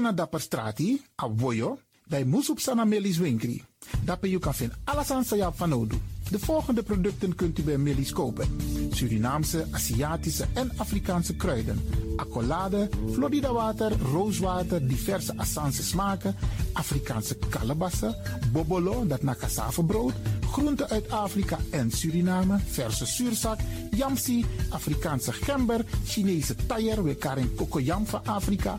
Na dapper strati, a voyo, bij Moesop Melis Winkri. Daarbij je kan vinden alles aan Sayap van Odu. De volgende producten kunt u bij Melis kopen. Surinaamse, Aziatische en Afrikaanse kruiden. Accolade, Florida water, rooswater, diverse Assange smaken. Afrikaanse kalebassen, bobolo, dat na brood, Groenten uit Afrika en Suriname, verse zuurzak, yamsi, Afrikaanse gember, Chinese taier, we karing kokoyam van Afrika,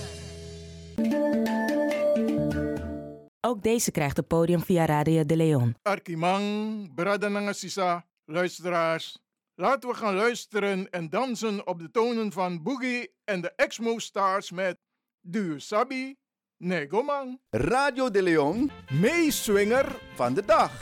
Ook deze krijgt het podium via Radio de Leon. Arkimang, Bradanangasisa, luisteraars. Laten we gaan luisteren en dansen op de tonen van Boogie en de Exmo Stars met Du Sabi, Negomang. Radio de Leon, meeswinger van de dag.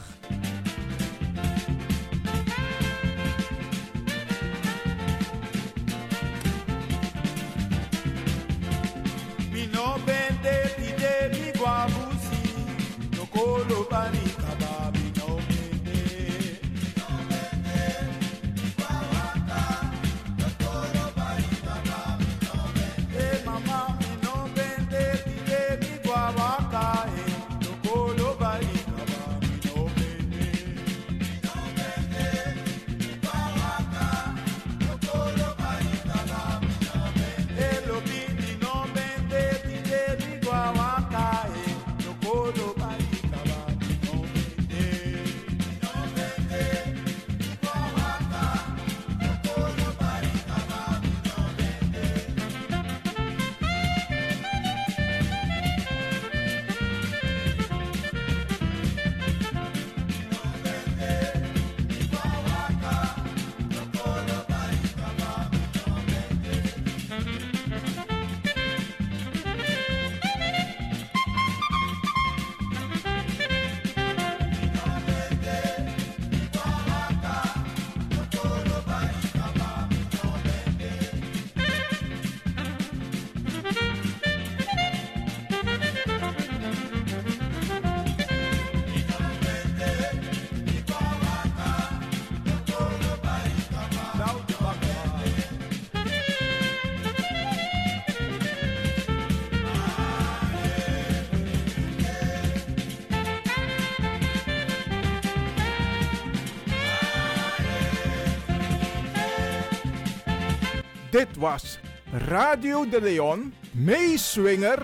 Was Radio de Leon, meeswinger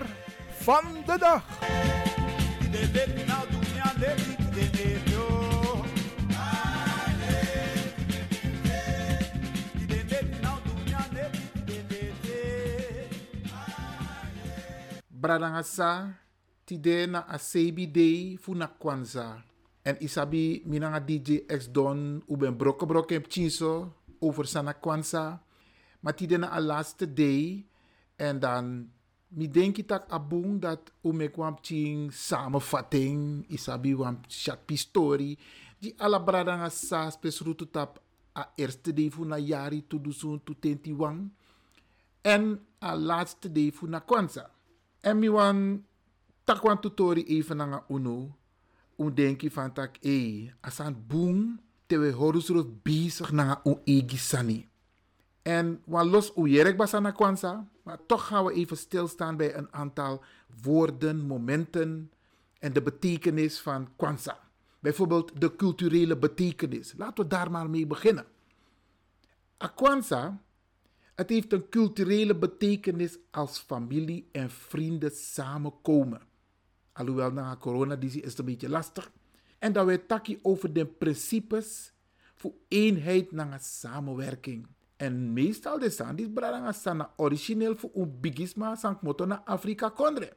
van de dag. Bradangasa, tide na asebi day fu na kwanza. En isabi minanga DJ X Don uben brokke brokke over sana kwanza. Maar tide na a laatste day. En dan mi denki tak abung dat ume kwam ching samenvatting. Isabi wam chat pistori. Di ala bradangasa spesrutu tap a eerste day fu na yari tu dusun tu tenti wang. En a laatste day fu na kwanza. En mi wan takwan tutori even na uno. Un denki van tak e asan boom te we horusruf bezig na un egi sani. En wan los u jerek basana kwanza, maar toch gaan we even stilstaan bij een aantal woorden, momenten en de betekenis van kwanza. Bijvoorbeeld de culturele betekenis. Laten we daar maar mee beginnen. A kwanza het heeft een culturele betekenis als familie en vrienden samenkomen. Alhoewel na corona is het een beetje lastig. En dat we taki over de principes voor eenheid naar samenwerking. En meestal de sandis bradanga sana origineel voor een bigisma sank moto na Afrika kondre.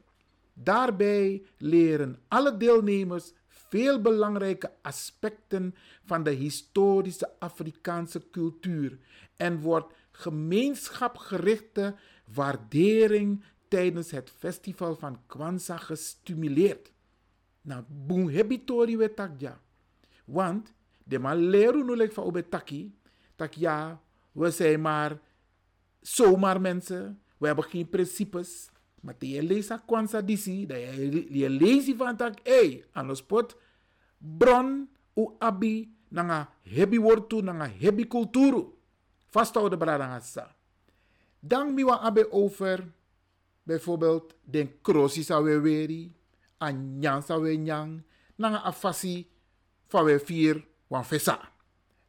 Daarbij leren alle deelnemers veel belangrijke aspecten van de historische Afrikaanse cultuur en wordt gemeenschapgerichte waardering tijdens het festival van Kwanzaa gestimuleerd. Nou, boem hebitori we tak ja. Want de man leren nu like van we zijn maar zomaar mensen, we hebben geen principes. Maar je leest Kwanzaa disi, dat je, leest van tak, hey, aan de bron u abi, nanga hebi wortu, nanga hebi kulturu vasthouden bradangasa. Dan miwa abe over bijvoorbeeld den krosi sa we weri, an nyang sa we nyang, nanga afasi fa we vier wan fesa.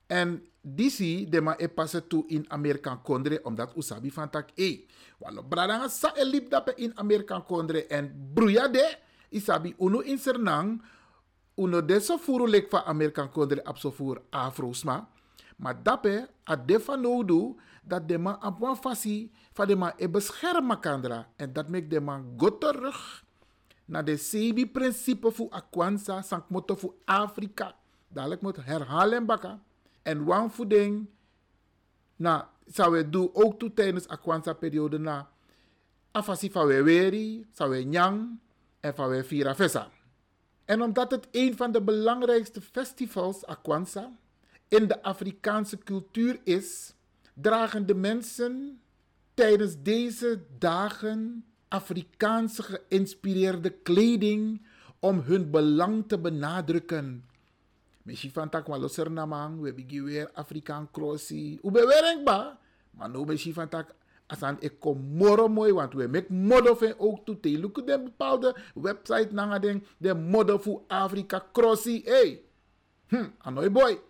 En disi de ma e passe toe in Amerikan kondre omdat usabi van tak e. Walo bradanga sa e lip dape in Amerikan kondre en bruya de isabi uno in sernang uno de so furu lek fa Amerikan kondre ap so fur afrosma. Maar dape a defa nodu dat de man op fasi van de man e beschermen kandra. En dat maakt de man naar de sebi principe voor Akwansa, sank moto voor Afrika. Dadelijk moet herhalen bakken. En wan voeding, na, zou we doen ook toe tijdens Akwansa periode na. Afasi van we weri, zou we nyang en van we vira vesa. En omdat het een van de belangrijkste festivals Akwansa in de Afrikaanse cultuur is, dragen de mensen tijdens deze dagen Afrikaanse geïnspireerde kleding om hun belang te benadrukken. Misschien van tak wel namang, we hebben weer Afrikaan crossie. Ube werk ba, maar nu misschien van tak asan ik kom moro mooi, want we make model van ook toe te. Look de bepaalde website na den de voor Afrika crossie. Hey, hm, anoy boy.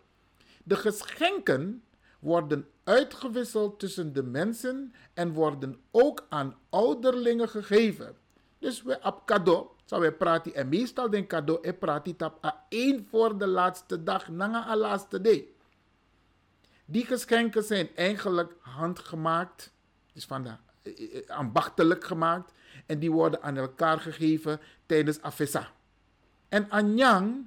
De geschenken worden uitgewisseld tussen de mensen en worden ook aan ouderlingen gegeven. Dus we op cadeau, zou we praten en meestal den cadeau e praten tap één voor de laatste dag, na a laatste day. Die geschenken zijn eigenlijk handgemaakt, dus van de, ambachtelijk gemaakt en die worden aan elkaar gegeven tijdens afesa. En anyang,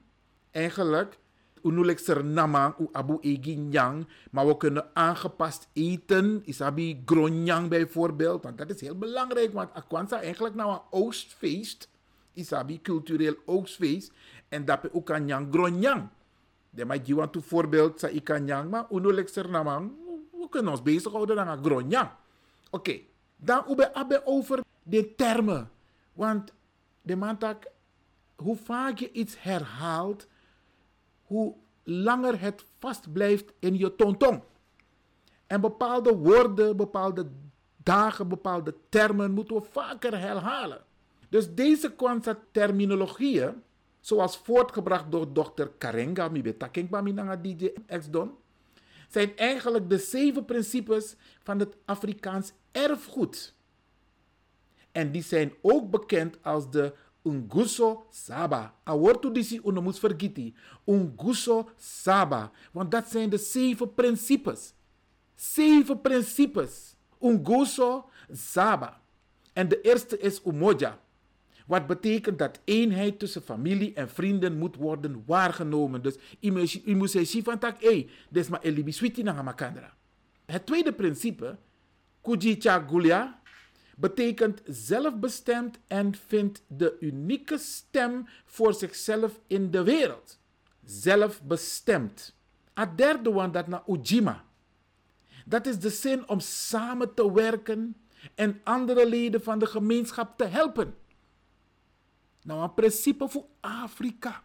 eigenlijk unulik namang u abu egi nyang. Maar we kunnen aangepast eten. Isabi gronjang bijvoorbeeld. Want dat is heel belangrijk. Want Akwansa eigenlijk nou een oostfeest. Isabi cultureel oostfeest. En dat we ook aan nyang gronjang. De je want to voorbeeld sa ikanyang. Maar unulik namang. We kunnen ons bezighouden aan gronjang. Oké. Okay. Dan ube abe over de termen. Want de man tak, hoe vaak je iets herhaalt, hoe langer het vast blijft in je tontong. En bepaalde woorden, bepaalde dagen, bepaalde termen moeten we vaker herhalen. Dus deze Kwanzaa-terminologieën, zoals voortgebracht door dokter Karenga Mibetaking Minanga DJ X-Don, zijn eigenlijk de zeven principes van het Afrikaans erfgoed. En die zijn ook bekend als de Unguso Saba. A woord to disi uno moet vergeten. Unguso Saba. Want dat zijn de zeven principes. Zeven principes. Unguso Saba. En de eerste is Umoja. Wat betekent dat eenheid tussen familie en vrienden moet worden waargenomen. Dus je moet zeggen van tak, hé, des maar elibi switi na. Het tweede principe, Kujicha Gulia, betekent zelfbestemd en vindt de unieke stem voor zichzelf in de wereld. Zelfbestemd. Het derde one dat na Ujima. Dat is de zin om samen te werken en andere leden van de gemeenschap te helpen. Nou, een principe voor Afrika.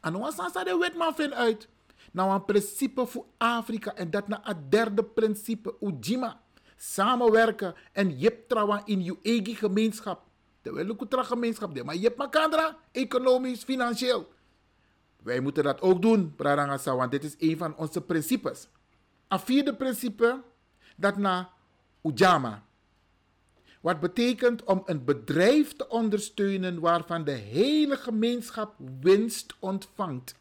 En nou, als de wetman vindt uit. Nou, een principe voor Afrika. En dat na het derde principe, Ujima. Samenwerken en je trouwen in je eigen gemeenschap. Ik een gemeenschap maar je hebt makandra, economisch, financieel. Wij moeten dat ook doen, Brarangasa, want dit is een van onze principes. Een vierde principe, dat na Ujama. Wat betekent om een bedrijf te ondersteunen waarvan de hele gemeenschap winst ontvangt.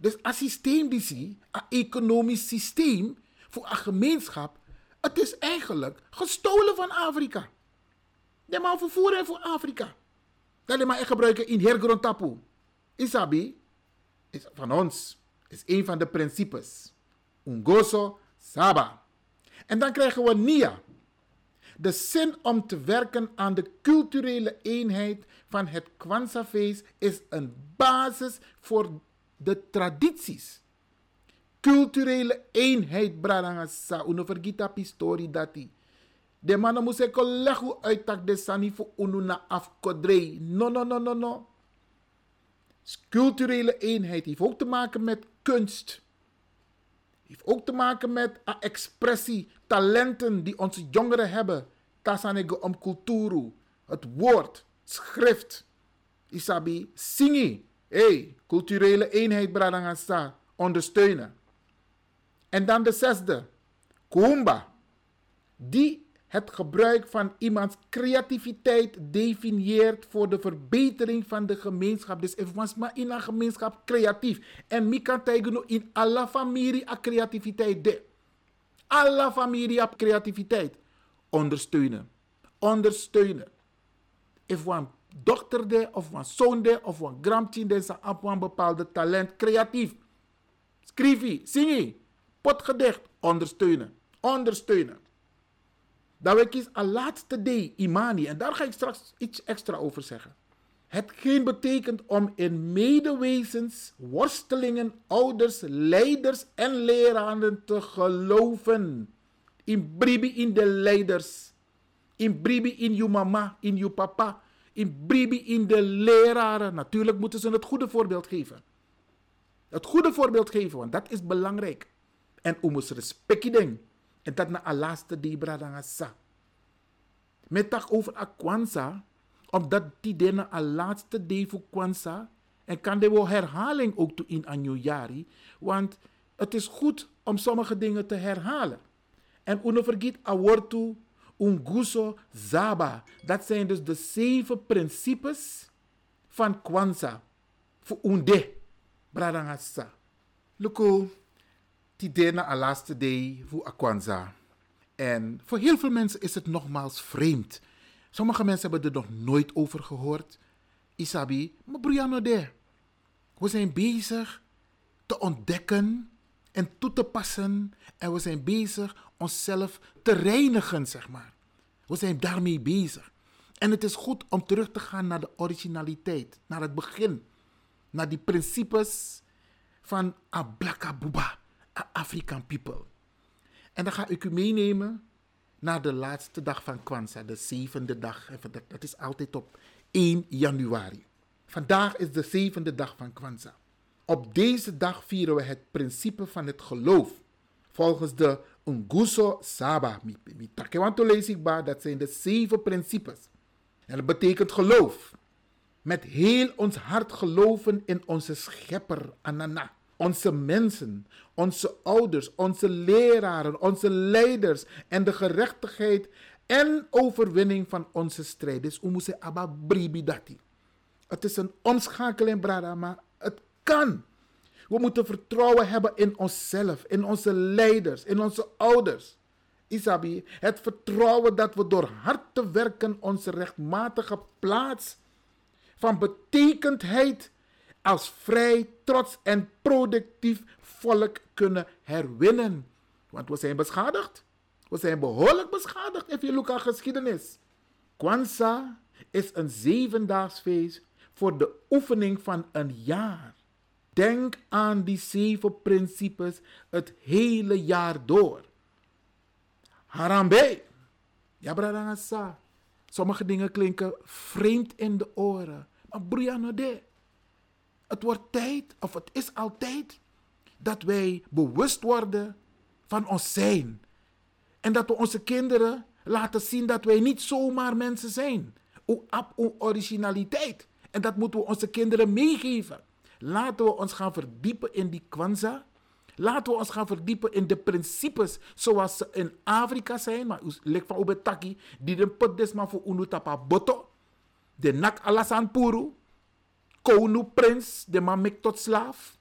Dus een zie, een economisch systeem voor een gemeenschap, het is eigenlijk gestolen van Afrika. De man vervoeren voor Afrika. Dat maar gebruiken in hergrond tapu. Isabi is van ons, is een van de principes. Ungoso Saba. En dan krijgen we Nia. De zin om te werken aan de culturele eenheid van het Kwanzaa-feest is een basis voor de tradities. Culturele eenheid, bradangasa, uno vergita pistori dati. De mannen uittak de sani voor unu na afkodrei. No, no, no, no, no. Culturele eenheid heeft ook te maken met kunst. Heeft ook te maken met expressie, talenten die onze jongeren hebben. Tasanege om het woord, schrift. Isabi, singi. Hey, culturele eenheid, bradangasa. Ondersteunen. En dan de zesde. Kumba. Die het gebruik van iemands creativiteit definieert voor de verbetering van de gemeenschap. Dus was maar in een gemeenschap creatief. En mi kan in alle familie a creativiteit de. Alle familie a creativiteit. Ondersteunen. Ondersteunen. If een dochter de, of een zoon de, of een grandkind de, op een bepaalde talent creatief. Schrijf, zing, potgedicht. Ondersteunen. Ondersteunen. Dat we kiezen een laatste D, imani. En daar ga ik straks iets extra over zeggen. Hetgeen betekent om in medewezens, worstelingen, ouders, leiders en leraren te geloven. In bribi in de leiders. In bribi in je mama, in je papa. In bribi in de leraren. Natuurlijk moeten ze het goede voorbeeld geven. Het goede voorbeeld geven, want dat is belangrijk. En om ons respectje ding. En dat na a laatste die brada sa. Met tak over a kwanza, omdat die a laatste die voor kwanza. En kan de wel herhaling ook toe in anjo jari. Want het is goed om sommige dingen te herhalen. En uno vergeet a woord toe, unguso zaba. Dat zijn dus de zeven principes van kwanza. Voor unde. Bradangasa. Luko die dena a day voor Akwanza. En voor heel veel mensen is het nogmaals vreemd. Sommige mensen hebben er nog nooit over gehoord. Isabi, maar Brianna de. We zijn bezig te ontdekken en toe te passen. En we zijn bezig onszelf te reinigen, zeg maar. We zijn daarmee bezig. En het is goed om terug te gaan naar de originaliteit, naar het begin. Naar die principes van Ablaka Buba. African people. En dan ga ik u meenemen naar de laatste dag van Kwanzaa, de zevende dag. Dat is altijd op 1 januari. Vandaag is de zevende dag van Kwanzaa. Op deze dag vieren we het principe van het geloof. Volgens de Nguso Saba. Dat zijn de zeven principes. En dat betekent geloof. Met heel ons hart geloven in onze schepper Anana onze mensen, onze ouders, onze leraren, onze leiders en de gerechtigheid en overwinning van onze strijd. Dus we abba bribi dati. Het is een omschakeling, brada, maar het kan. We moeten vertrouwen hebben in onszelf, in onze leiders, in onze ouders. Isabi, het vertrouwen dat we door hard te werken onze rechtmatige plaats van betekendheid als vrij, trots en productief volk kunnen herwinnen. Want we zijn beschadigd. We zijn behoorlijk beschadigd in veel geschiedenis. Kwanzaa is een zevendaags feest voor de oefening van een jaar. Denk aan die zeven principes het hele jaar door. Harambe. Ja, bradangasa. Sommige dingen klinken vreemd in de oren. Maar broeia de. Het wordt tijd, of het is altijd, dat wij bewust worden van ons zijn. En dat we onze kinderen laten zien dat wij niet zomaar mensen zijn. Op originaliteit. En dat moeten we onze kinderen meegeven. Laten we ons gaan verdiepen in die kwanza. Laten we ons gaan verdiepen in de principes zoals ze in Afrika zijn. Maar lik van Obetaki, die de pot desma voor Unutapa Boto. De Nak Alasan Puru. Konu Prins, de man mek tot slaaf.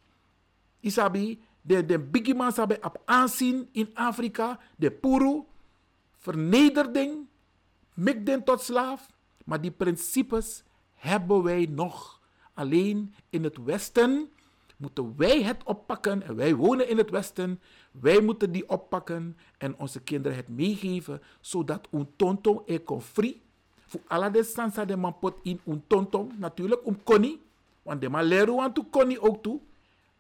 Isabi, de, de biggie man sabi op aanzien in Afrika. De Puru. Vernederding. Mek den tot slaaf. Maar die principes hebben wij nog. Alleen in het Westen moeten wij het oppakken. En wij wonen in het Westen. Wij moeten die oppakken en onze kinderen het meegeven. Zodat un tonton e kon free. Voor alle de sansa de man pot in un tonton. Natuurlijk om koni. Want de man leren want koni ook toe.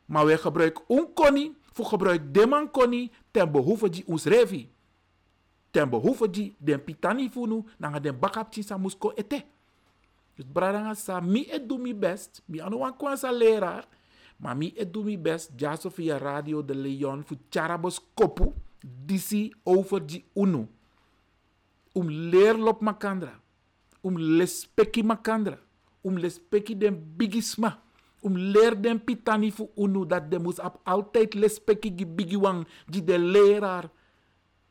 Maar wij gebruiken un koni. Voor gebruik de man koni ten behoeve die ons revi. Ten behoeve die den pitani funu. Nanga den bakap sa musko ete. Dus bradanga sa, mi et doe mi best. Mi anu wan kwansa leraar. Maar mi et doe mi best. Jaso via Radio de Leon. Voor charabos kopu. Disi over die unu. Um leerlop makandra. Um lespeki makandra. Um lespeki den bigisma. Um leer den pitani fu unu. Dat de mus op altijd lespeki gi bigi wang. Die de leraar.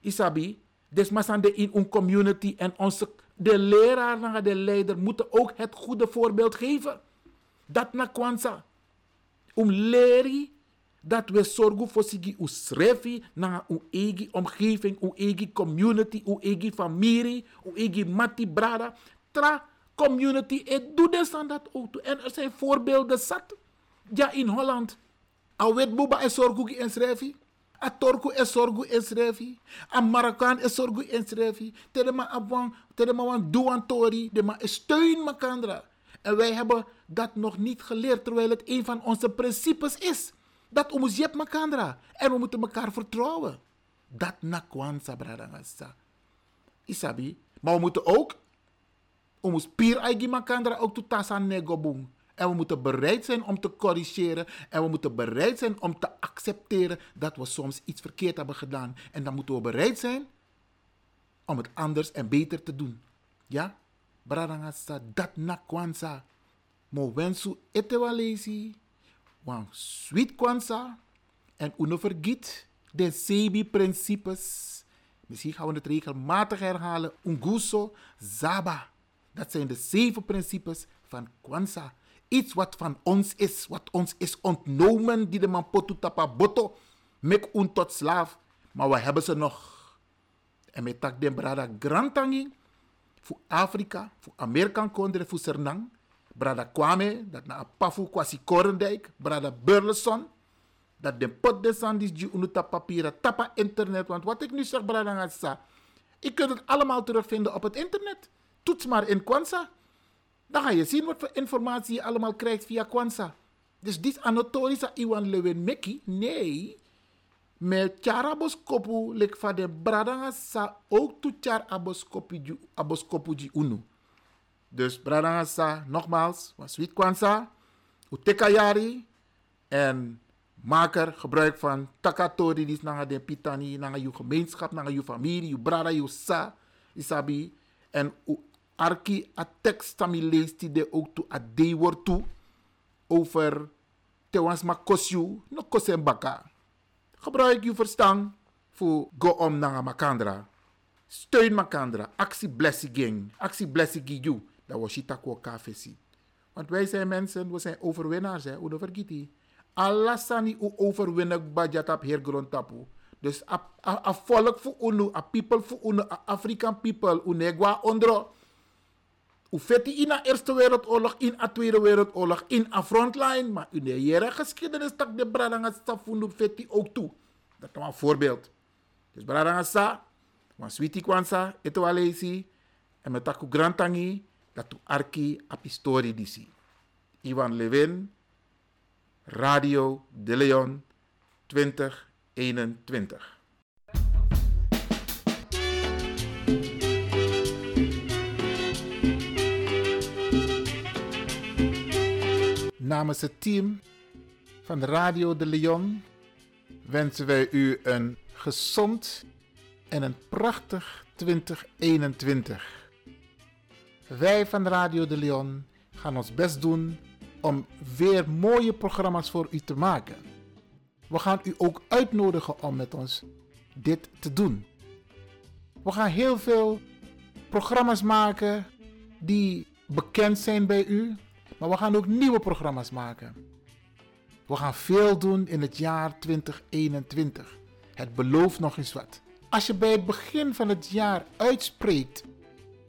Isabi. Desmasande in een community en onze de leraar naar de leider moeten ook het goede voorbeeld geven. Dat na kwanza. Om leren dat we zorgen voor zich usrefi naar uw eigen omgeving, uw eigen community, uw eigen familie, uw eigen mati brada. Tra community, het doet dus aan dat ook. En er zijn voorbeelden zat. Ja, in Holland. Weet boba en zorgen in schrijven. A Torku is zorgu inschrijven. A Marokkaan is zorgu inschrijven. Tedema abwang, tedema wan duan tori. Dema steun makandra. En wij hebben dat nog niet geleerd, terwijl het een van onze principes is. Dat we moeten makandra. En we moeten elkaar vertrouwen. Dat na kwanza bradangasa. Isabi. Maar we moeten ook, moeten pier aigi makandra ook to tasa negobung. En we moeten bereid zijn om te corrigeren. En we moeten bereid zijn om te accepteren dat we soms iets verkeerd hebben gedaan. En dan moeten we bereid zijn om het anders en beter te doen. Ja? Bradangasa dat na kwanza. Mo wensu etewalesi. Wan sweet kwanza. En uno vergiet de sebi principes. Misschien gaan we het regelmatig herhalen. Unguso, Zaba. Dat zijn de zeven principes van Kwanzaa. Iets wat van ons is, wat ons is ontnomen, die de man tapa boto, mek un tot slaaf. Maar we hebben ze nog. En met tak den brada grantangi, voor Afrika, voor Amerika kondre, voor Sernang. Brada Kwame, dat na Pafu kwasi Korendijk, brada Burleson. Dat de pot de sandis die unuta papieren, tapa internet. Want wat ik nu zeg, brada Ngassa, ik kunt het allemaal terugvinden op het internet. Toets maar in Kwanzaa. Dan ga je zien wat voor informatie je allemaal krijgt via Kwanzaa. Dus dit anatorische Iwan Lewin Meki, nee. Met charabos kopu lek van de bradanga ook to char abos kopu ji unu. Dus bradanga sa, nogmaals, was sweet Kwanzaa, uteka yari en maak er gebruik van takatori, die is naar de pitani, naar je gemeenschap, naar je familie, je brada, je sa, isabi. En arki a tekst tami leest die de ook toe a de wordt toe over te was ma kosju no kosen baka. Gebruik je verstand voor go om na makandra. Steun Makandra. Actie Blessing. Actie Blessing you. Dat was Chitako KVC. Want wij zijn mensen, we zijn overwinnaars. Hè? Hoe vergeet die? Alassani u overwinnen badjat op heer grondtapu. Dus a volk voor unu, a people voor unu, a African people, unegwa ondro. Fetti in de Eerste Wereldoorlog, in de Tweede Wereldoorlog, in de frontline. Maar in de jere geschiedenis tak de bradanga stafundu fetti ook toe. Dat is een voorbeeld. Dus bradanga sa, wan sweetie kwansa, eto alesi, en met taku grantangi, dat tu arki apistori disi. Ivan Levin, Radio De Leon 2021. Namens het team van Radio De Leon wensen wij u een gezond en een prachtig 2021. Wij van Radio De Leon gaan ons best doen om weer mooie programma's voor u te maken. We gaan u ook uitnodigen om met ons dit te doen. We gaan heel veel programma's maken die bekend zijn bij u, maar we gaan ook nieuwe programma's maken. We gaan veel doen in het jaar 2021. Het belooft nog eens wat. Als je bij het begin van het jaar uitspreekt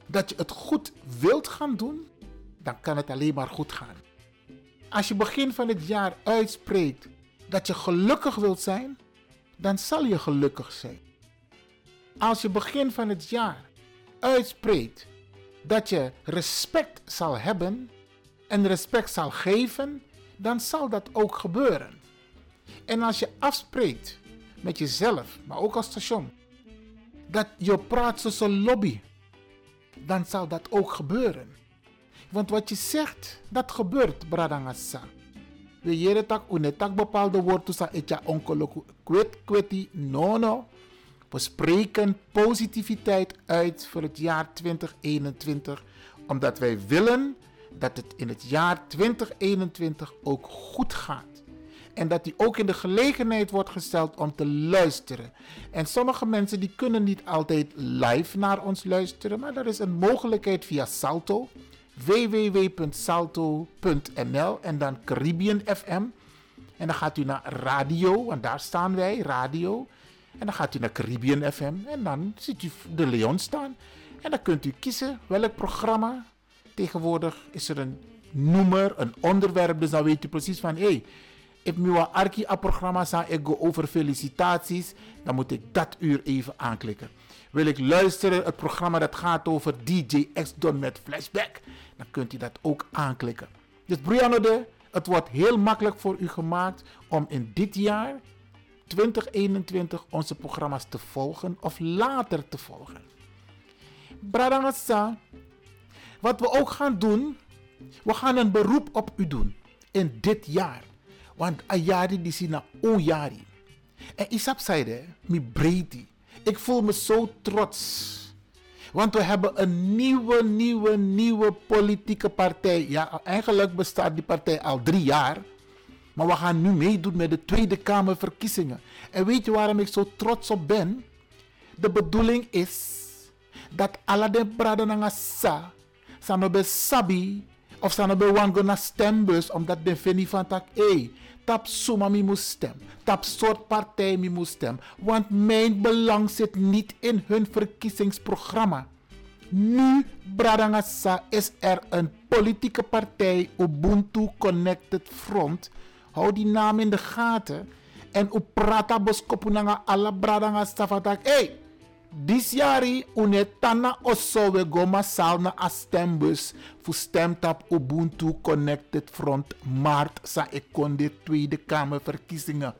dat je het goed wilt gaan doen, dan kan het alleen maar goed gaan. Als je begin van het jaar uitspreekt dat je gelukkig wilt zijn, dan zal je gelukkig zijn. Als je begin van het jaar uitspreekt dat je respect zal hebben en respect zal geven, dan zal dat ook gebeuren. En als je afspreekt met jezelf, maar ook als station, dat je praat tussen lobby, dan zal dat ook gebeuren. Want wat je zegt, dat gebeurt, bradangasa. We jere tak unetak bepaalde woord tussen etja onkolo kwet kweti no no. We spreken positiviteit uit voor het jaar 2021, omdat wij willen dat het in het jaar 2021 ook goed gaat. En dat die ook in de gelegenheid wordt gesteld om te luisteren. En sommige mensen die kunnen niet altijd live naar ons luisteren, maar er is een mogelijkheid via Salto www.salto.nl en dan Caribbean FM. En dan gaat u naar radio, want daar staan wij, radio. En dan gaat u naar Caribbean FM en dan ziet u de Leon staan. En dan kunt u kiezen welk programma. Tegenwoordig is er een noemer, een onderwerp, dus dan weet u precies van hé. Ik moet een arki a programma staan, ik over felicitaties, dan moet ik dat uur even aanklikken. Wil ik luisteren, het programma dat gaat over DJ X Don met flashback, dan kunt u dat ook aanklikken. Dus Brianna de, het wordt heel makkelijk voor u gemaakt om in dit jaar 2021 onze programma's te volgen of later te volgen. Bradangasa, wat we ook gaan doen, we gaan een beroep op u doen in dit jaar. Want ayari die sina oyari. En Isap zei mi breedi. Ik voel me zo trots. Want we hebben een nieuwe, nieuwe, nieuwe politieke partij. Ja, eigenlijk bestaat die partij al drie jaar. Maar we gaan nu meedoen met de Tweede Kamerverkiezingen. En weet je waarom ik zo trots op ben? De bedoeling is dat alle de braden sa, sanobe sabi, of sanobe wango na stembus, omdat de veni van tak, hey, tap suma mi moest stem, tap soort partij mi moest stem, want mijn belang zit niet in hun verkiezingsprogramma. Nu, Bradangasa, is er een politieke partij, Ubuntu Connected Front. Hou die naam in de gaten. En u prata boskopunanga alla Bradangasa vatak. Hey, Dis jari unetana osso we go massaal na a stembus fu stemtap Ubuntu Connected Front maart sa ik de Tweede Kamerverkiezingen.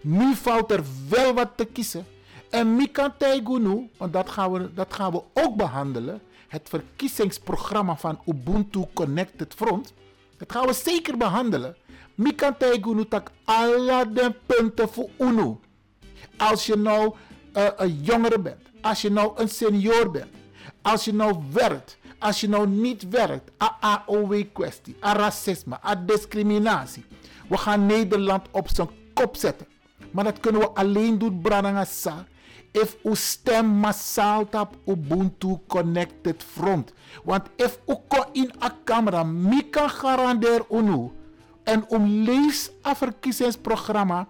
Nu valt er wel wat te kiezen. En Mika Taigunu, want dat gaan, we, dat gaan we ook behandelen. Het verkiezingsprogramma van Ubuntu Connected Front. Dat gaan we zeker behandelen. Mika Taigunu tak de punten voor UNO. Als je nou een jongere bent, als je nou een senior bent, als je nou werkt, als je nou niet werkt, a AOW-kwestie, a racisme, a discriminatie. We gaan Nederland op zijn kop zetten. Maar dat kunnen we alleen doen, Branagasa, if u stem massaal tap Ubuntu Connected Front. Want if u ko in a camera, mi kan garandeer unu. En um lees a verkiezingsprogramma.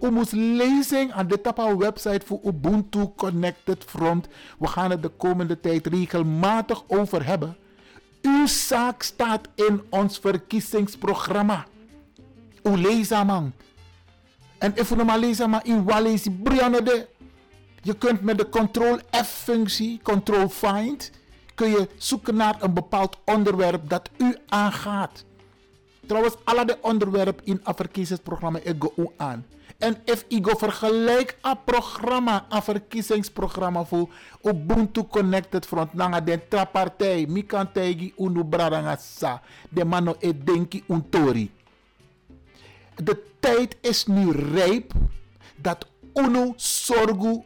U moet lezen aan de tapa website voor Ubuntu Connected Front. We gaan het de komende tijd regelmatig over hebben. Uw zaak staat in ons verkiezingsprogramma. U lezen man. En if u maar lezen maar in Walesi Brianne. Je kunt met de Ctrl F-functie, Ctrl Find, kun je zoeken naar een bepaald onderwerp dat u aangaat. Trouwens, alle de onderwerpen in een verkiezingsprogramma ik aan. En if ik go vergelijk een programma, een verkiezingsprogramma voor Ubuntu Connected Front, nanga de trapartij, mi kan tegi unu sa, de mano e denki untori. De tijd is nu rijp dat unu sorgu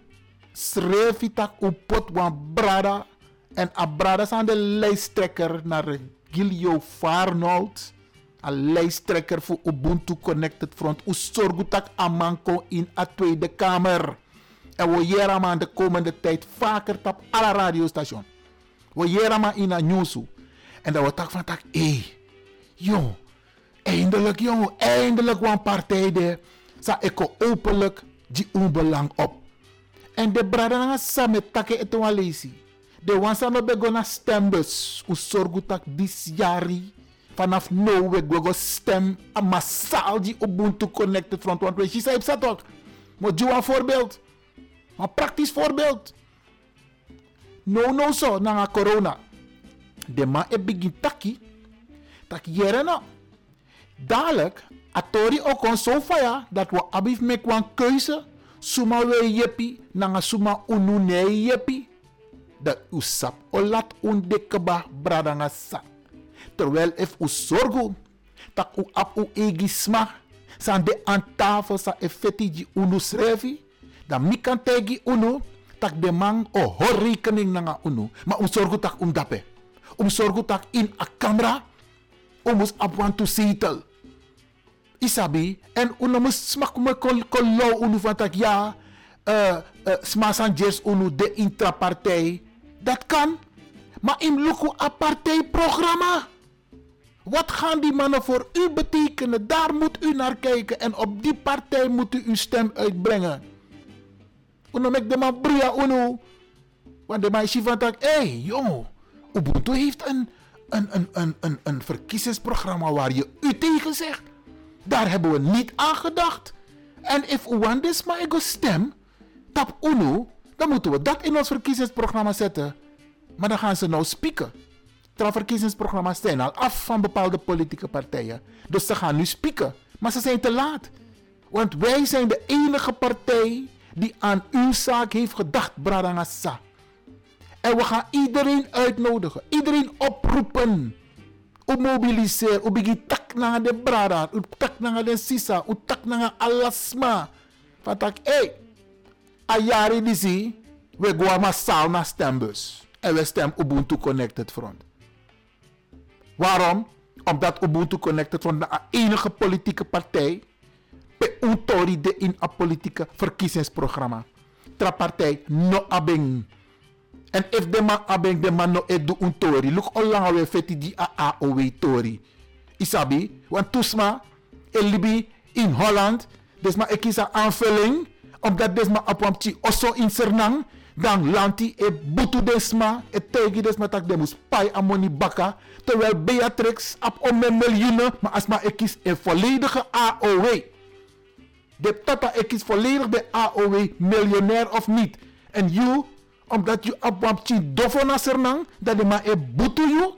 srefitak upot wan brada en a brada zijn de lijsttrekker naar Gilio Farnold een lijsttrekker voor Ubuntu Connected Front. U zorgt dat Amanko in de Tweede Kamer. En we maar de komende tijd vaker op alle radiostations. We maar in een nieuws. En dan wordt van tak, hé, hey, jong, eindelijk jong, eindelijk een partij de, sa eko openlijk die onbelang op. En de braden samen wel lezen. De wansa no begona stembus, u zorgt dat dit jari vanaf we go stem massaal die Ubuntu Connected Front. Want we zei dat toch. Maar doe een voorbeeld. Een praktisch voorbeeld. No, no, zo, na corona. De man e begin taki. Tak jere no. Dadelijk, atori ook on zo faya dat we abif mek een keuze. Suma we jepi, na suma unu ne jepi. Dat usap olat dekeba bradanga sa. Terwijl if u zorgo, dat u ap u egisma, san de aan tafel sa effetti di unu srevi, dan mi kan tegi unu, tak de man o hor rekening nanga unu. Maar u zorgo tak um dape. Um zorgo tak in a camera, um mus ap to settle. Isabi, en unu mus smak me kol kol unu van tak ja, uh, uh, smasan jers unu de intrapartij. Dat kan. Maar in luku a partijprogramma. Wat gaan die mannen voor u betekenen? Daar moet u naar kijken. En op die partij moet u uw stem uitbrengen. Uno mek de man bria uno. Want de man van hé hey. Ubuntu heeft een, een, een, een, een, een verkiezingsprogramma waar je u tegen zegt. Daar hebben we niet aan gedacht. En if this maar ik stem, tap uno, dan moeten we dat in ons verkiezingsprogramma zetten. Maar dan gaan ze nou spieken verkiezingsprogramma's zijn al af van bepaalde politieke partijen. Dus ze gaan nu spieken. Maar ze zijn te laat. Want wij zijn de enige partij die aan uw zaak heeft gedacht, Bradangasa. En we gaan iedereen uitnodigen, iedereen oproepen. U mobiliseer, u begin tak naar de brada, u tak naar de sisa, u tak naar alasma. Van tak, hé, hey, ayari disi, we gaan massaal naar stembus. En we stem Ubuntu Connected Front. Waarom? Omdat Ubuntu Connected van de enige politieke partij pe de in een politieke verkiezingsprogramma. Tra partij no abeng. En if de man abeng de man no edu untori. Look lang we feti di a a o we tori. Isabi, want tusma elibi in Holland. Desma ekisa aanvulling. Omdat desma apwamchi oso in Sernang dan lanti e butu desma e tegi desma tak demus pai amoni baka terwijl Beatrix om een miljoenen maar asma ik kies een volledige AOW de tata ik kies volledig de AOW miljonair of niet. En you omdat op wapchi dofo na sernang dat de ma e butu you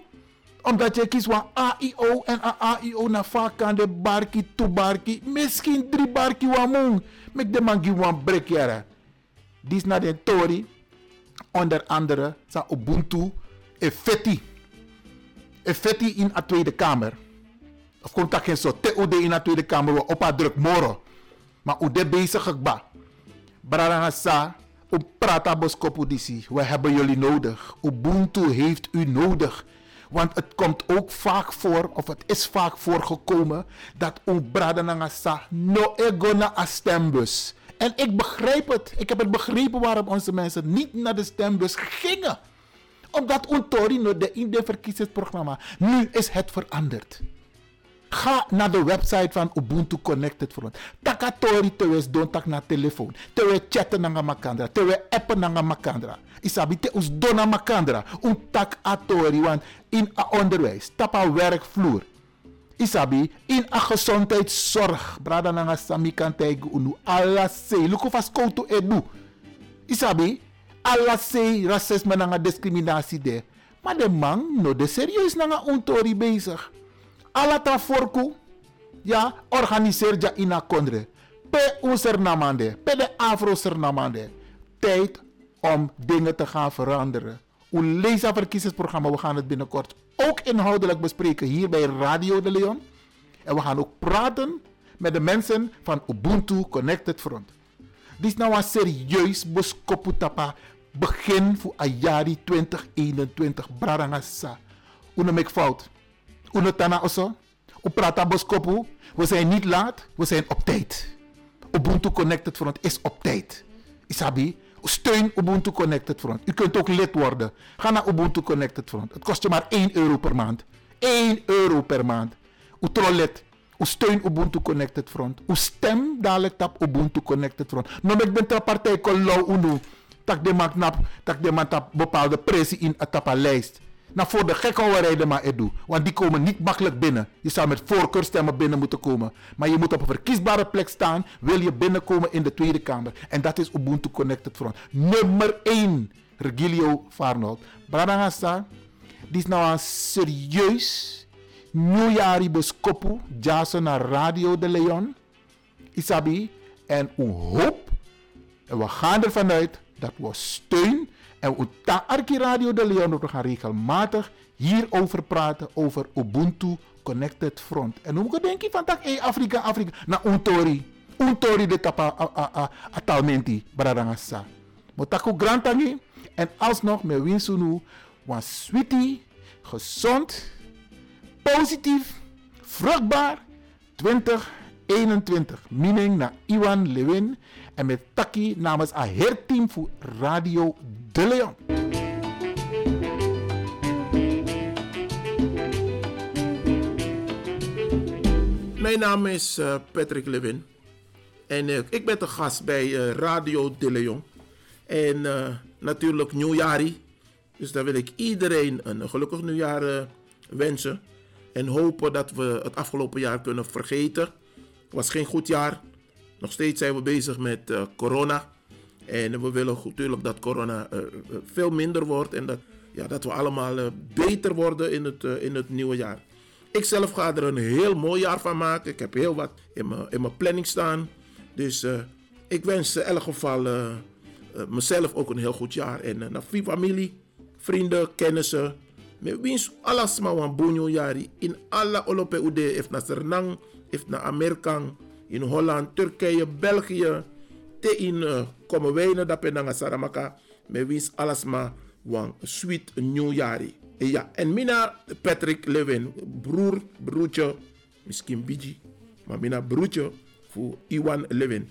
omdat je kiest van AIO en AIO na vakan de barki to barki misschien drie barki wa mong mek de man give one break yara Dis na de Tori, onder andere sa Ubuntu Effetti. Effetti in de Tweede Kamer. Of komt geen zo TOD in de Tweede Kamer, we op druk moro. Maar hoe de bezig gekba. Braranga sa, u prata. We hebben jullie nodig. Ubuntu heeft u nodig. Want het komt ook vaak voor, of het is vaak voorgekomen, dat een bradananga sa no ego na a stembus En ik begrijp het. Ik heb het begrepen waarom onze mensen niet naar de stembus gingen. Omdat Untori no de in de verkiezingsprogramma. Nu is het veranderd. Ga naar de website van Ubuntu Connected Front. Takatori tewes don tak na telefoon. Tewe chatten nanga makandra. Tewe appen nanga makandra. Isabi te us dona makandra. Un tak atori. Want in a onderwijs. Tapa werkvloer. Isabi in a gezondheidszorg. Brada nanga sami kantaigu unu. Alla se. Luko fas koutu edu. Isabi. Alla se racisme nanga discriminatie de. Maar de man no de serieus nanga untori bezig ala ta forku ja organiseer ja ina kondre pe unser namande pe de afro namande tijd om dingen te gaan veranderen hoe lees verkiezingsprogramma we gaan het binnenkort ook inhoudelijk bespreken hier bij Radio de Leon en we gaan ook praten met de mensen van Ubuntu Connected Front dit is nou een serieus boskoputapa begin voor Ayari 2021 brarangasa Una ik fout Unotana oso. Uprata boskopu. We zijn niet laat, we zijn op tijd. Ubuntu Connected Front is op tijd. Isabi, steun Ubuntu Connected Front. U kunt ook lid worden. Ga naar Ubuntu Connected Front. Het kost je maar 1 euro per maand. 1 euro per maand. U lid. U steun Ubuntu Connected Front. U stem dadelijk op Ubuntu Connected Front. Nou, ik ben ter partij kolou unu. Tak de nap, tak de man tap bepaalde pressie in een lijst. Nou, voor de gekhouwerijden maar edu. Want die komen niet makkelijk binnen. Je zou met voorkeurstemmen binnen moeten komen. Maar je moet op een verkiesbare plek staan. Wil je binnenkomen in de Tweede Kamer. En dat is Ubuntu Connected Front. Nummer 1. Regilio Farnold. Bradangasa. Die is nou een serieus beskopu. Jason naar Radio de Leon. Isabi. En een hoop. En we gaan ervan uit dat we steun en Uta Arki Radio de Leon, we gaan regelmatig hierover praten, over Ubuntu Connected Front. En hoe denk je van dat, hey, Afrika, Afrika, na Untori. Untori de tapa atalmenti, bradangasa. Motaku grantangi, en alsnog met winsunu, was sweetie, gezond, positief, vruchtbaar, 2021. Meaning na Iwan Lewin en met Taki namens het team voor Radio de Leon. Mijn naam is uh, Patrick Lewin. En uh, ik ben de gast bij uh, Radio de Leon. En natuurlijk nieuwjari. Dus daar wil ik iedereen een gelukkig nieuwjaar wensen. En hopen dat we het afgelopen jaar kunnen vergeten. Het was geen goed jaar. Nog steeds zijn we bezig met corona. En we willen natuurlijk dat corona uh, veel minder wordt en dat, ja, dat we allemaal beter worden in het, in het nieuwe jaar. Ik zelf ga er een heel mooi jaar van maken. Ik heb heel wat in mijn, in mijn planning staan. Dus ik wens in elk geval mezelf ook een heel goed jaar. En naar familie, vrienden, kennissen. Met wiens alles maar een bonjo jari. In alle Olope Ude, heeft naar Sernang, heeft naar Amerika, in Holland, Turkije, België te in uh, komen wijnen dat penanga saramaka me wins alles maar wan sweet nieuwjari. Ja, en mina Patrick Levin, broer, broertje, misschien Biji, maar mina broertje voor Iwan Levin.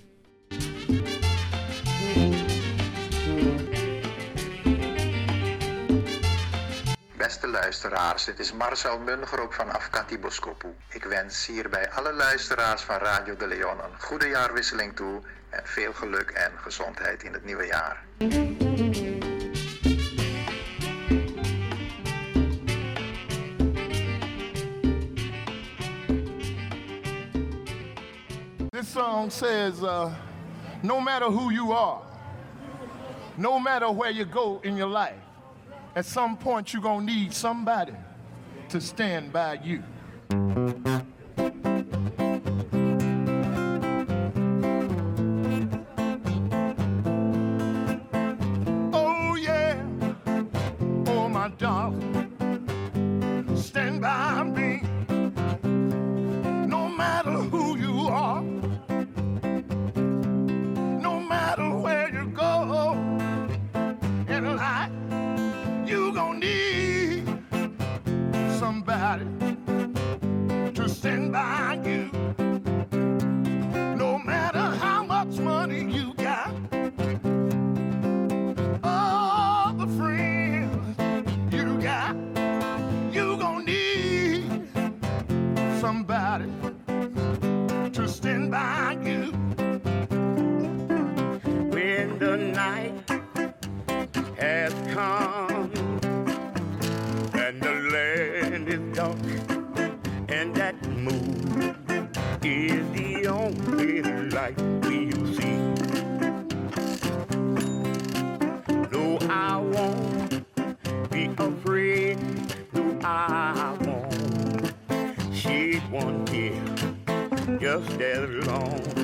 Beste luisteraars, dit is Marcel Munger ook van Afkati Boskopu. Ik wens hierbij alle luisteraars van Radio de Leon een goede jaarwisseling toe en veel geluk en gezondheid in het nieuwe jaar. This song says, uh, no matter who you are, no matter where you go in your life, at some point you're going to need somebody to stand by you. Stand by you. No matter how much money you just get along.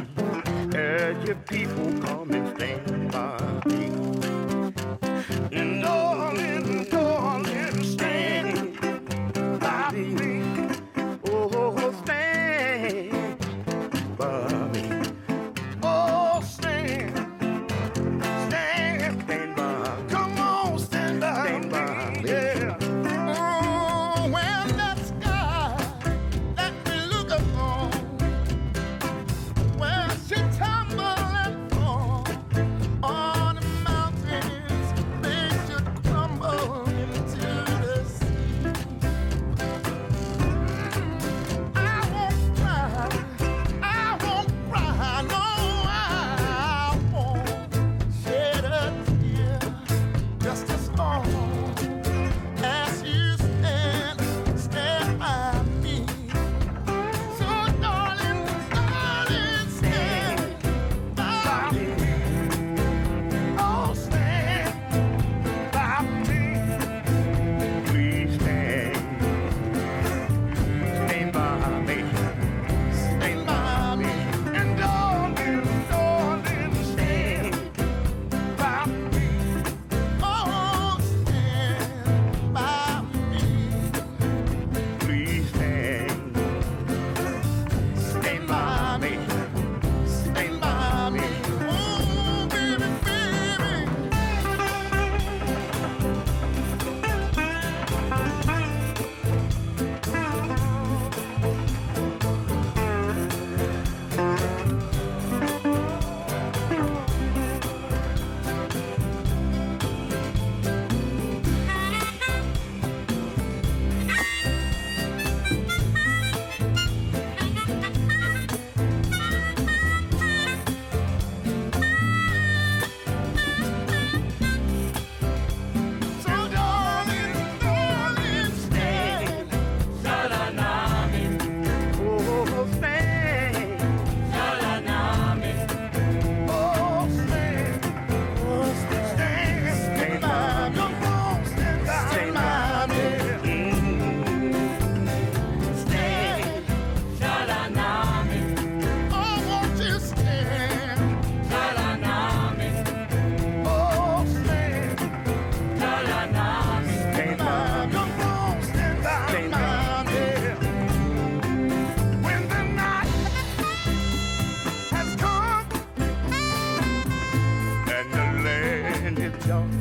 Young.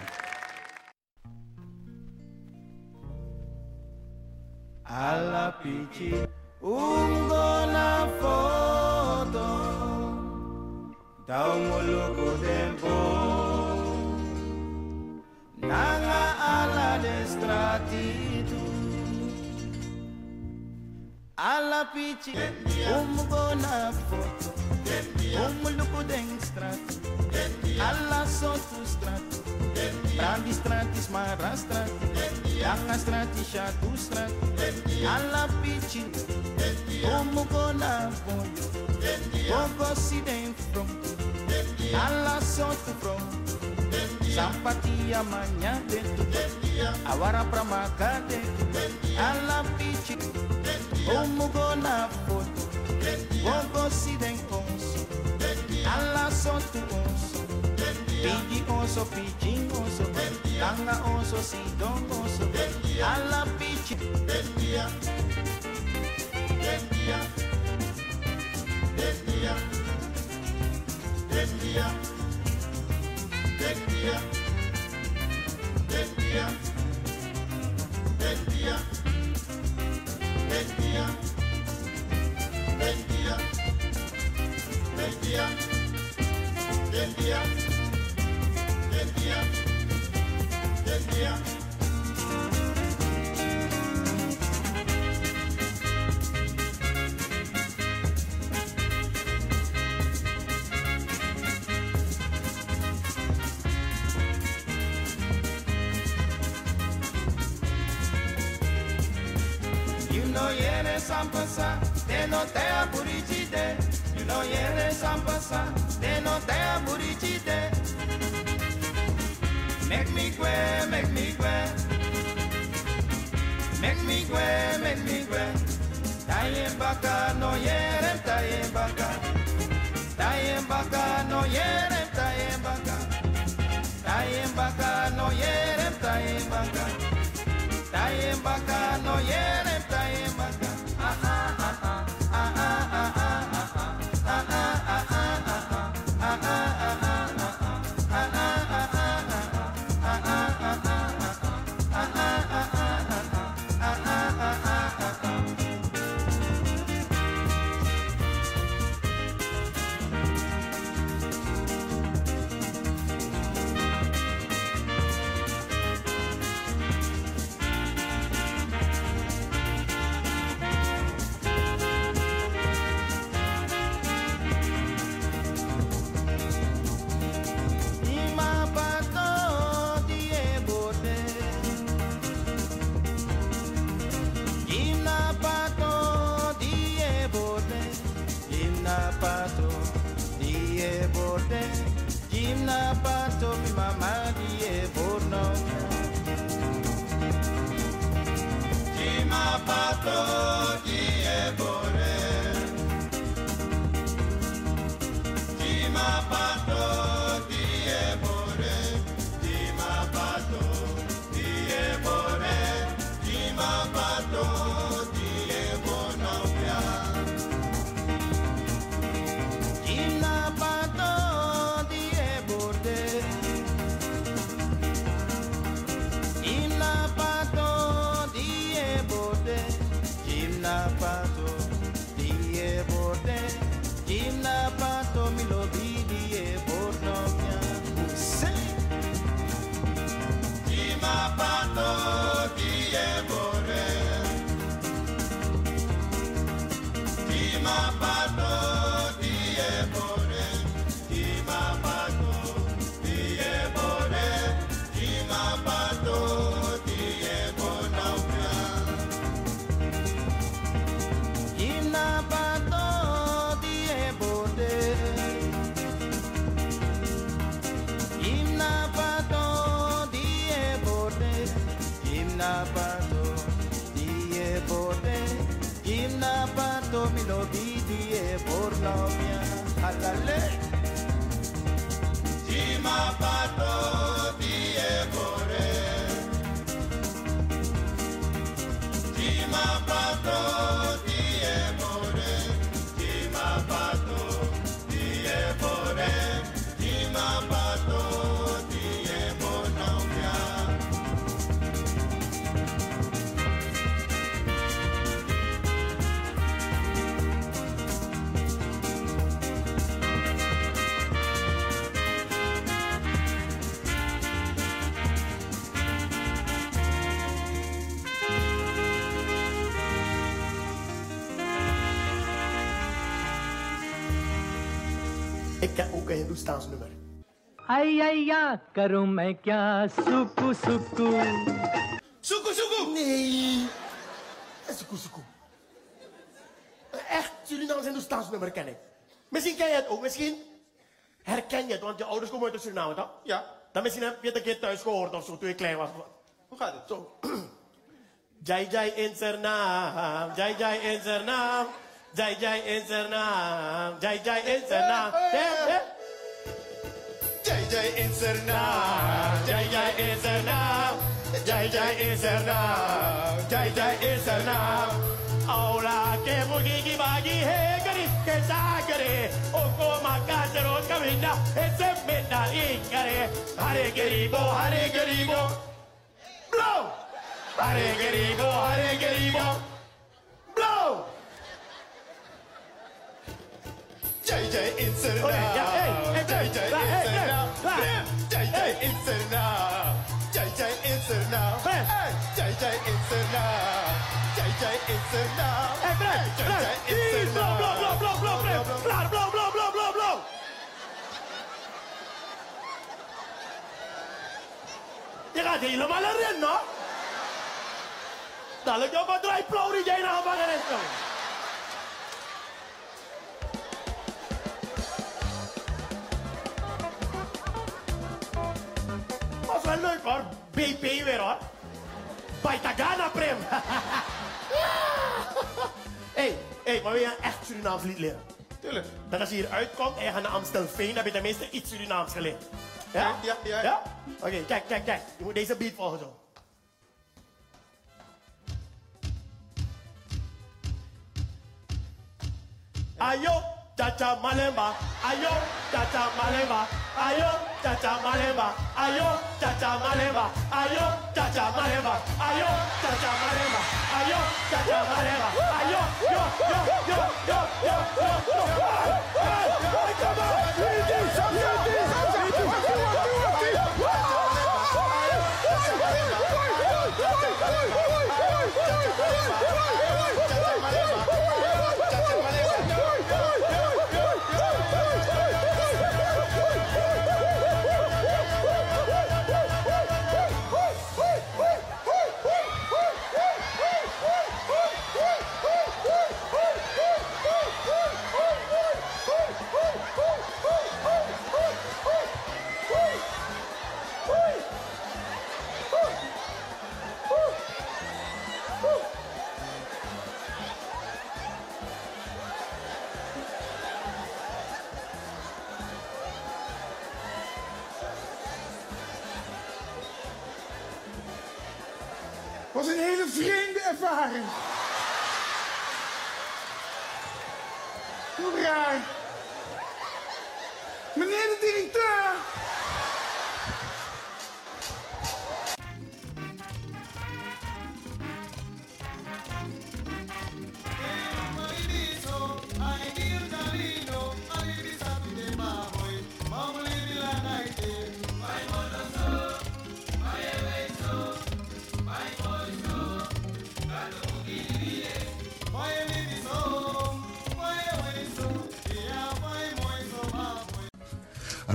oso pichin oso tanga oso sidon oso a la pichin del día. Del día. Del día. Del día. Del día. Del día. Sampasa, de no te aburicide. You know yere sampasa, de no te aburicide. Make me gwe, make me gwe. Make me gwe, make me gwe. Tayen baka no yere, tayen baka. Tayen baka no yere, tayen baka. Tayen baka no yere, tayen baka. Tayen baka no yere, Cantando melodie por la mañana. ¡Jalale! Jimapati. आई आई या करूं मैं क्या सुकू सुकू Soekoe, soekoe! Nee! Soekoe, soekoe. Een echt Surinaams Hindoestaans nummer ken ik. Misschien ken je het ook, misschien herken je het, want je ouders komen uit Suriname, toch? Ja. Dan misschien heb je het een keer thuis gehoord of zo, toen je klein was. Hoe gaat het? Zo. Jai Jai in zijn naam, Jai Jai in zijn naam, Jai Jai in zijn naam, Jai Jai in zijn naam. Jai Isarnaam, Jai Jai Isarnaam, Jai Jai Isarnaam, Jai Jai Isarnaam. औला के मुर्गी की बागी है गरीब के सागरे ओ को माका जरो कमीना ऐसे बेटा ये करे हरे गरीबो हरे गरीबो ब्लो हरे गरीबो हरे गरीबो ब्लो जय जय इंसरना gaat helemaal erin, no? Dadelijk ook wat draai plauw die jij naar gevangenis komt. Was wel leuk hoor. BP weer hoor. Baitagana Prem. hey, hey, maar wil je een echt Surinaams lied leren? Tuurlijk. Dat als je hier uitkomt en je gaat naar Amstelveen, dan heb je tenminste iets Surinaams geleerd. Ja? Ja, ja. Ja? Oké, kijk, kijk, kijk. Je moet deze beat volgen zo. Ayo, chacha malemba. Ayo, chacha malemba. Ayo, chacha malemba. Ayo, chacha malemba. Ayo, chacha malemba. Ayo, chacha malemba. Ayo, chacha malemba. Ayo, yo, yo, yo, yo, yo, yo, yo. Hey, hey, come on. Easy, easy, easy, een hele vreemde ervaring. Hoe raar.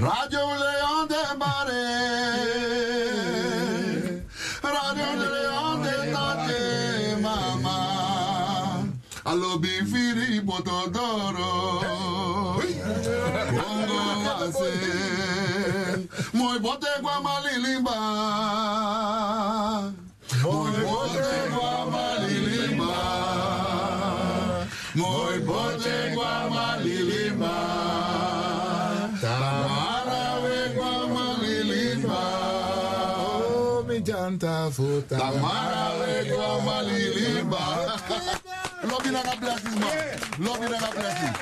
Rádio Lê! futa. Tamara legwa malilimba. Love you and a blessing, man. Love you and a blessing.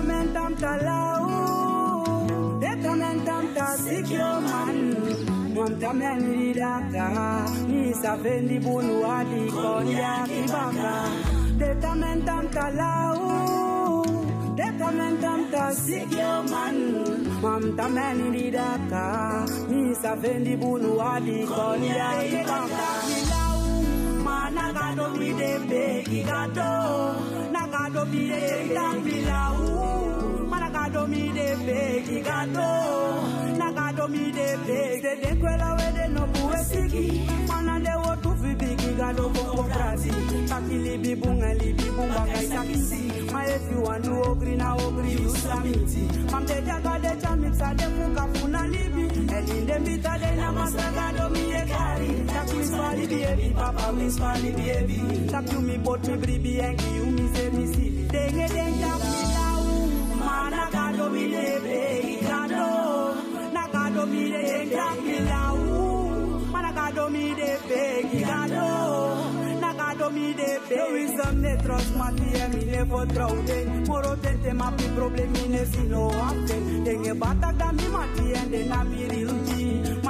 Mentam talau Kamyanirata Nisaveni bunu hadi konya kibaka Detamentam talau Detamentam tasigyo man. Mamtameni didaka Nisaveni bunu hadi konya kibaka Nilau managado midembe gigato Nagado midembe gigato Managado midembe gigato begi gato, nagado mi de begi. De de kwela we de no buwe siki, mana de wo tu fi bigi gado bongo prati. Taki libi bunga libi bunga kai takisi. Ma if you want to ogri na ogri you samiti. Mam de jaga de chamixa de fuka funa libi. And in the mita de na masaka do mi e kari. Tak mi spali baby, papa mi spali baby. Tak you mi bot mi bribi and you mi se mi si. Denge deng tak mi lau. Mana gado mi lebe de begi gado. Na gado mi de begi. No wisdom ne trust mati e mi ne fo troude. Moro tente ma pi problemi ne si no afte. Denge batak da mi mati e de na mi rilji.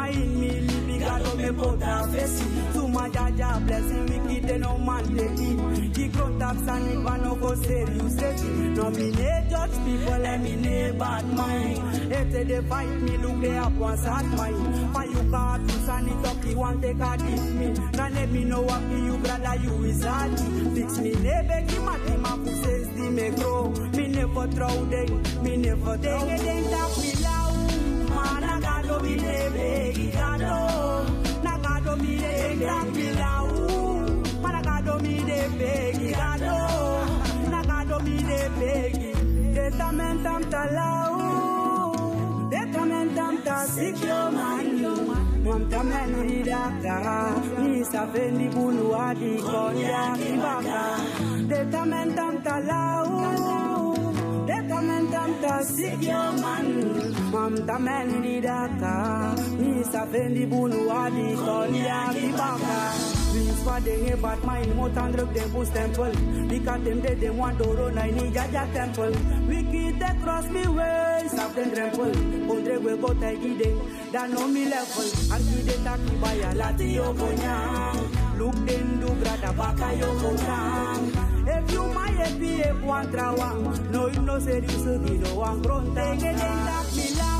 Gado me bota fesi. Tuma jaja blessing wiki de no man de di. Di grown taps and it man no go serious ready. No me ne judge people and me ne bad mind. If they dey fight me look they up one sad mind. For you cartoons and it up you want take a dip me. Can let me know what you brother you is hard. Fix me ne begi mati ma fu says di me grow. Me never throw them, me never throw them. Deng tap me low. Mana gado mi ne begi gado. mwamtameno idaka nisafeni bulu adikonda kibaka. Detamentamptalau detamentamptasidioman ni idaka nisafeni bulu adikonda kibaka. Please for them a bad mind, more than drug them boost temple. Because them dead, them want to run, I need Jaja temple. Wicked they cross me way, stop them trample. Contre we go take them, that know me level. And see the taki by a lati yo. Look them do brada baka yo konyang. If you my happy if one no you no serious, you know one grown. Take it in that me lau.